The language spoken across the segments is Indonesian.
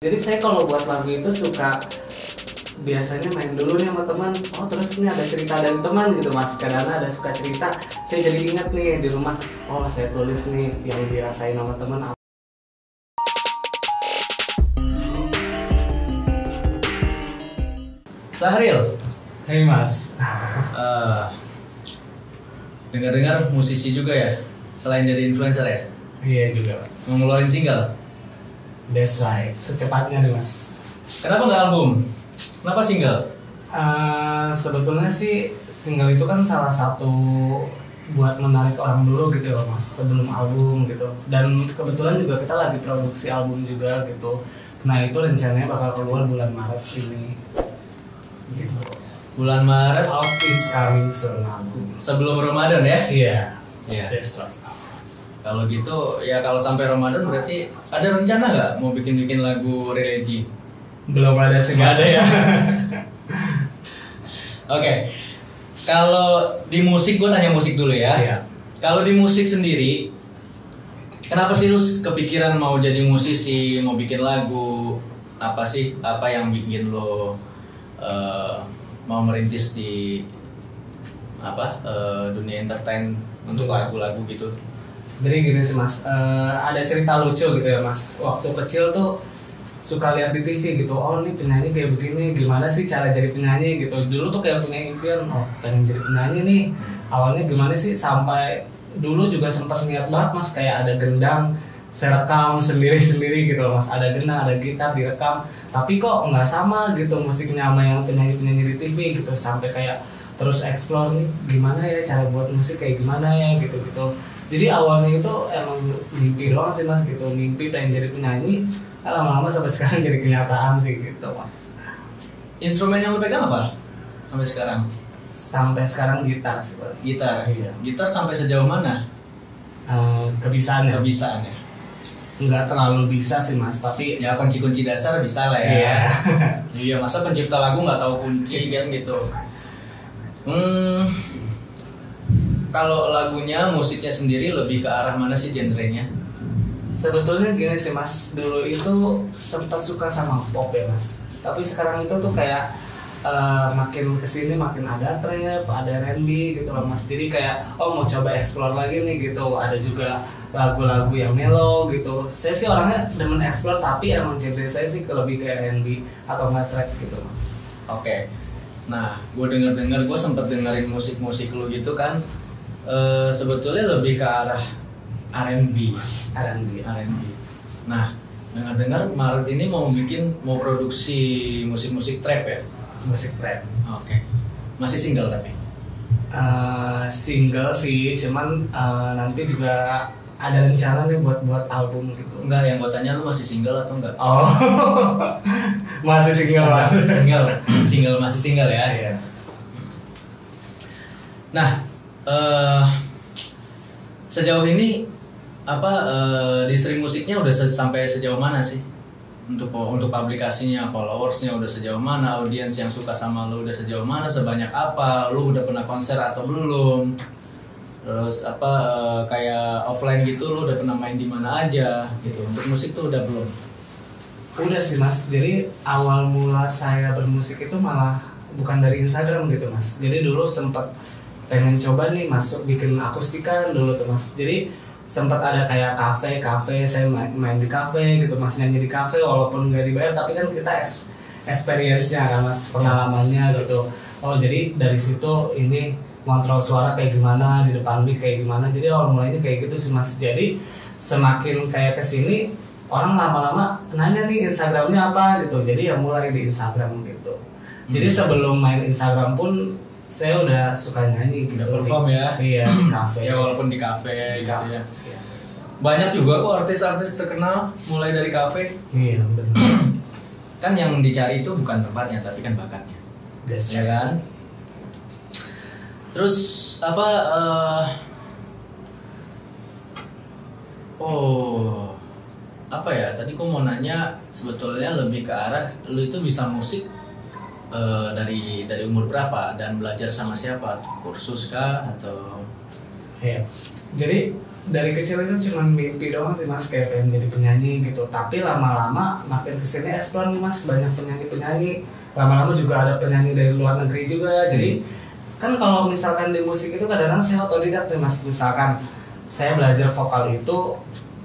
Jadi saya kalau buat lagu itu suka biasanya main dulu nih sama teman. Oh terus ini ada cerita dari teman gitu mas. Kadang ada suka cerita. Saya jadi ingat nih di rumah. Oh saya tulis nih yang dirasain sama teman. Sahril, Hei mas. eh, dengar-dengar musisi juga ya, selain jadi influencer ya, Iya juga mas. ngeluarin single. That's right. Secepatnya nih mas. Kenapa nggak album? Kenapa single? Eh, sebetulnya sih single itu kan salah satu buat menarik orang dulu gitu ya mas sebelum album gitu dan kebetulan juga kita lagi produksi album juga gitu nah itu rencananya bakal keluar bulan Maret ini gitu Bulan Maret out is coming soon album sebelum Ramadan ya? iya Iya. that's right Kalau gitu ya kalau sampai Ramadan berarti ada rencana nggak mau bikin-bikin lagu religi? belum ada sih ada ya. Oke, kalau di musik gue tanya musik dulu ya. Iya. Kalau di musik sendiri, kenapa sih lu kepikiran mau jadi musisi, mau bikin lagu? Apa sih? Apa yang bikin lo eh, mau merintis di apa eh, dunia entertain untuk lagu-lagu gitu? Jadi gini sih mas, eh, ada cerita lucu gitu ya mas. Waktu kecil tuh suka lihat di TV gitu. Oh ini penyanyi kayak begini, gimana sih cara jadi penyanyi gitu. Dulu tuh kayak punya impian, oh pengen jadi penyanyi nih. Awalnya gimana sih sampai dulu juga sempat niat banget mas kayak ada gendang saya rekam sendiri-sendiri gitu mas ada gendang ada gitar direkam tapi kok nggak sama gitu musiknya sama yang penyanyi-penyanyi di TV gitu sampai kayak terus explore nih gimana ya cara buat musik kayak gimana ya gitu gitu jadi awalnya itu emang mimpi doang sih mas gitu mimpi pengen jadi penyanyi Eh, lama-lama sampai sekarang jadi kenyataan sih gitu mas Instrumen yang lo pegang apa sampai sekarang? sampai sekarang gitar sih mas Gitar. Iya. Gitar sampai sejauh mana Eh, kebisaannya kebisaannya? nggak terlalu bisa sih mas tapi Ya kunci-kunci dasar bisa lah ya. Iya. Iya masa pencipta lagu nggak tahu kunci kan gitu. Hmm, kalau lagunya musiknya sendiri lebih ke arah mana sih genrenya? sebetulnya gini sih mas dulu itu sempat suka sama pop ya mas tapi sekarang itu tuh kayak eh, makin ke sini makin ada trap ada R&B gitu loh mas jadi kayak oh mau coba explore lagi nih gitu ada juga lagu-lagu yang mellow gitu saya sih orangnya demen explore tapi emang genre saya sih ke- lebih ke R&B atau nggak trap gitu mas Oke. Nah, gue denger dengar gue sempet dengerin musik-musik lu gitu kan. Eh, sebetulnya lebih ke arah R&B. R&B R&B. Nah, dengar-dengar Maret ini mau bikin mau produksi musik-musik trap ya? musik trap Oke. Masih single tapi. Eh, single sih cuman eh, nanti juga ada rencana nih buat buat album gitu Enggak, yang gue tanya lu masih single atau enggak? Oh, masih single mas. single, single masih single ya. Iya. Nah, eh sejauh ini apa eh, distri musiknya udah se- sampai sejauh mana sih? Untuk untuk publikasinya, followersnya udah sejauh mana, audiens yang suka sama lu udah sejauh mana, sebanyak apa, lu udah pernah konser atau belum? Terus apa eh, kayak offline gitu, lu udah pernah main di mana aja gitu? Untuk musik tuh udah belum? Udah sih mas. Jadi awal mula saya bermusik itu malah bukan dari Instagram gitu mas. Jadi dulu sempat pengen coba nih masuk bikin akustikan dulu tuh mas. Jadi sempat ada kayak kafe kafe saya main, main di kafe gitu mas nyanyi di kafe walaupun nggak dibayar tapi kan kita es- experience-nya kan mas pengalamannya Yes. gitu oh jadi dari situ ini kontrol suara kayak gimana di depan mic kayak gimana jadi awal mulanya kayak gitu sih mas jadi semakin kayak ke sini orang lama-lama nanya nih Instagramnya apa gitu jadi ya mulai di Instagram gitu jadi Hmm. sebelum main Instagram pun saya udah suka nyanyi gitu Udah perform ya? iya di kafe Ya walaupun di kafe Di gitu kafe. ya. Iya. Banyak juga kok artis-artis terkenal mulai dari kafe. iya benar Kan yang dicari itu bukan tempatnya tapi kan bakatnya. That's Ya right. kan? Terus apa eh, Oh, apa ya? Tadi gua mau nanya sebetulnya lebih ke arah lu itu bisa musik eh, dari dari umur berapa dan belajar sama siapa? Kursus kah atau? Iya. Jadi dari kecil itu cuma mimpi doang sih mas. Kayak pengen jadi penyanyi gitu. Tapi lama-lama makin ke sini explore nih mas. Banyak penyanyi-penyanyi. Lama-lama juga ada penyanyi dari luar negeri juga jadi kan kalau misalkan di musik itu kadang-kadang saya otodidak nih mas. Misalkan saya belajar vokal itu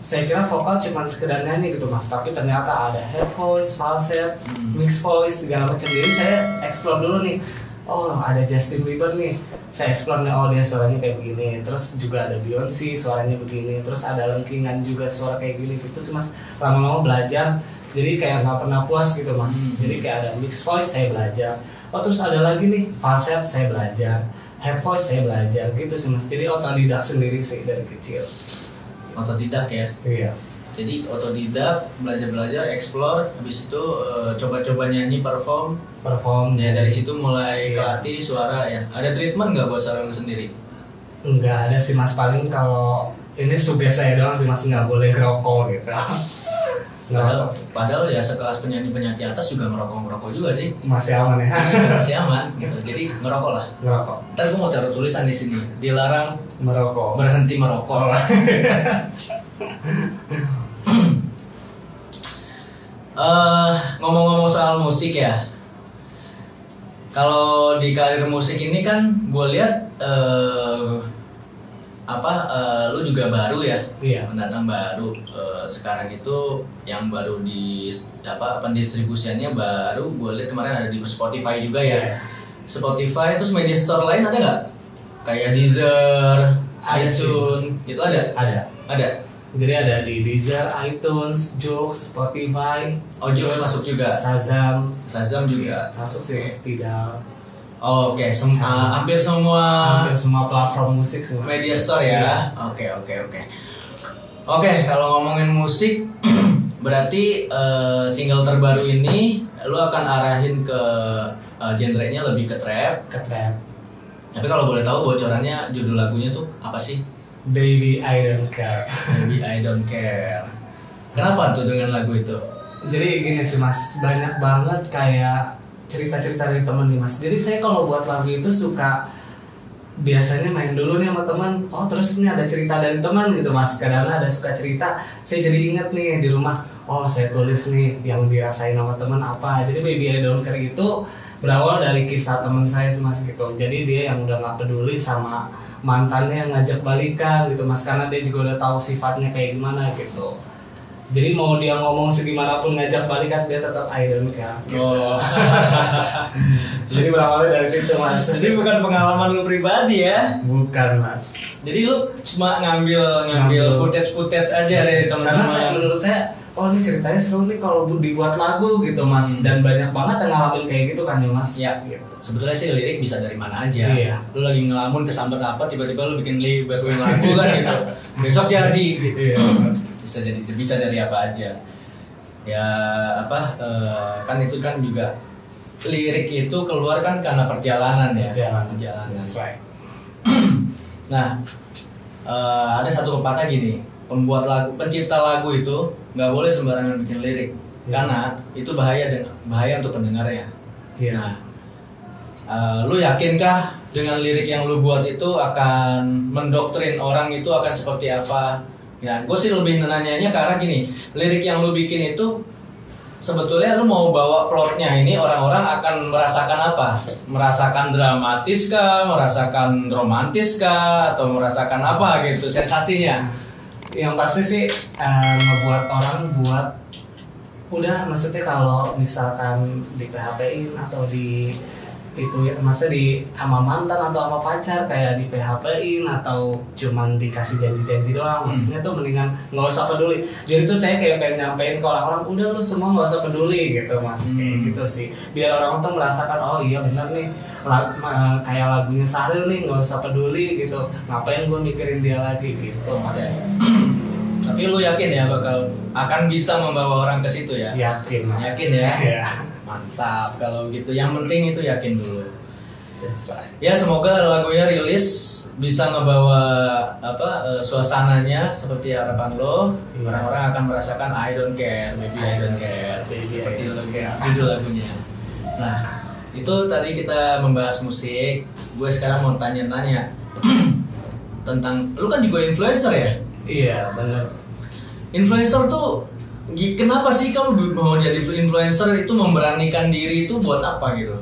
saya kira vokal cuma sekedar nyanyi gitu mas. Tapi ternyata ada head voice, falset, Hmm. mix voice segala macam. Jadi saya explore dulu nih. Oh ada Justin Bieber nih. Saya explore nih oh dia suaranya kayak begini. Terus juga ada Beyonce suaranya begini. Terus ada lengkingan juga suara kayak gini gitu sih mas. Lama-lama belajar. Jadi kayak nggak pernah puas gitu mas. Hmm. jadi kayak ada mix voice saya belajar. Oh terus ada lagi nih falset saya belajar. Head voice saya belajar. Gitu sih mas. Jadi otodidak sendiri sih dari kecil otodidak ya? Iya. Jadi otodidak belajar belajar explore habis itu eh, coba-coba nyanyi perform. Perform. Ya dari situ mulai Iya. kelatih suara ya. Ada treatment nggak buat suara lu sendiri? Enggak ada sih mas. Paling kalau ini suges saya doang sih mas. Nggak boleh ngerokok gitu. Padahal, padahal ya sekelas penyanyi penyanyi atas juga ngerokok ngerokok juga sih. Masih aman ya. Masih aman gitu. Jadi ngerokok lah. Ngerokok. Ntar gue mau taruh tulisan di sini. Dilarang merokok. berhenti merokok. Eh, ngomong-ngomong soal musik ya. Kalau di karir musik ini kan gue lihat eh, apa eh, lu juga baru ya Iya. pendatang baru Eh, sekarang itu yang baru di apa pendistribusiannya baru gue lihat kemarin ada di Spotify juga ya Iya. Spotify terus media store lain ada nggak kayak Deezer, Ada sih. iTunes itu ada Ada. ada Jadi ada di Deezer, iTunes, Joox, Spotify. Oh, Joox masuk juga. Shazam Shazam juga masuk sih mas Tidal. Oh, oke. Sem- Sama. ah, hampir semua Hampir semua platform musik sih media store ya? Oke oke oke. Oke kalau ngomongin musik berarti eh, single terbaru ini lu akan arahin ke eh, genrenya lebih ke trap. Ke trap. tapi kalau boleh tahu bocorannya judul lagunya tuh apa sih? Baby I Don't Care. Baby I Don't Care. Kenapa tuh dengan lagu itu? Jadi gini sih mas, banyak banget kayak cerita-cerita dari temen nih mas. Jadi saya kalau buat lagu itu suka biasanya main dulu nih sama teman. Oh terus ini ada cerita dari teman gitu mas. Kadang ada suka cerita. Saya jadi inget nih di rumah. Oh saya tulis nih yang dirasain sama teman apa. Jadi Baby I Don't Care itu berawal dari kisah teman saya mas gitu. Jadi dia yang udah nggak peduli sama mantannya yang ngajak balikan gitu mas. Karena dia juga udah tahu sifatnya kayak gimana gitu. Jadi mau dia ngomong segimanapun ngajak balikan dia tetap I don't care. oh Jadi berawalnya dari situ mas. jadi bukan pengalaman lu pribadi ya Bukan mas. jadi lu cuma ngambil ngambil Ngambil. footage footage aja dari Karena saya, teman-teman menurut saya, oh ini ceritanya seru nih kalau bu- dibuat lagu gitu mas. Hmm. Dan banyak banget yang ngalamin kayak gitu kan ya mas. Ya. Gitu. sebetulnya sih lirik bisa dari mana aja Iya. lu lagi ngelamun kesambar apa tiba-tiba lu bikin li lagu kan gitu besok jadi gitu Iya. Bisa jadi bisa dari apa aja ya apa eh, kan itu kan juga lirik itu keluar kan karena perjalanan ya Perjalanan. perjalanan That's right. nah eh, ada satu pepatah gini pembuat lagu pencipta lagu itu nggak boleh sembarangan bikin lirik Iya. karena itu bahaya dengan bahaya untuk pendengarnya Iya. Nah, eh, lu yakinkah dengan lirik yang lu buat itu akan mendoktrin orang itu akan seperti apa? Ya, gue sih lebih nanyanya ke arah gini, lirik yang lu bikin itu sebetulnya lu mau bawa plotnya ini orang-orang akan merasakan apa? Merasakan dramatis kah? Merasakan romantis kah? Atau merasakan apa gitu sensasinya? yang pasti sih eh, ngebuat orang buat udah maksudnya kalau misalkan di PHP-in atau di itu ya maksudnya di sama mantan atau sama pacar kayak di PHP-in atau cuman dikasih janji-janji doang maksudnya tuh mendingan nggak usah peduli jadi tuh saya kayak pengen nyampein ke orang-orang udah lu semua nggak usah peduli gitu mas kayak Hmm. gitu sih biar orang tuh merasakan oh iya bener nih lag- eh, kayak lagunya Sahril nih nggak usah peduli gitu ngapain gue mikirin dia lagi gitu Oke. Tapi lu yakin ya bakal akan bisa membawa orang ke situ ya? yakin Mas. Yakin ya? Mantap kalau gitu. Yang penting itu yakin dulu. that's right Ya semoga lagunya rilis bisa ngebawa apa eh, suasananya seperti harapan lo. Iya. Orang-orang akan merasakan I don't care, baby I don't care. Baby, I seperti lagu care. judul lagunya. Nah itu tadi kita membahas musik. Gue sekarang mau tanya-tanya tentang lu kan juga influencer ya? Iya bener. Influencer tuh kenapa sih kamu mau jadi influencer itu memberanikan diri itu buat apa gitu?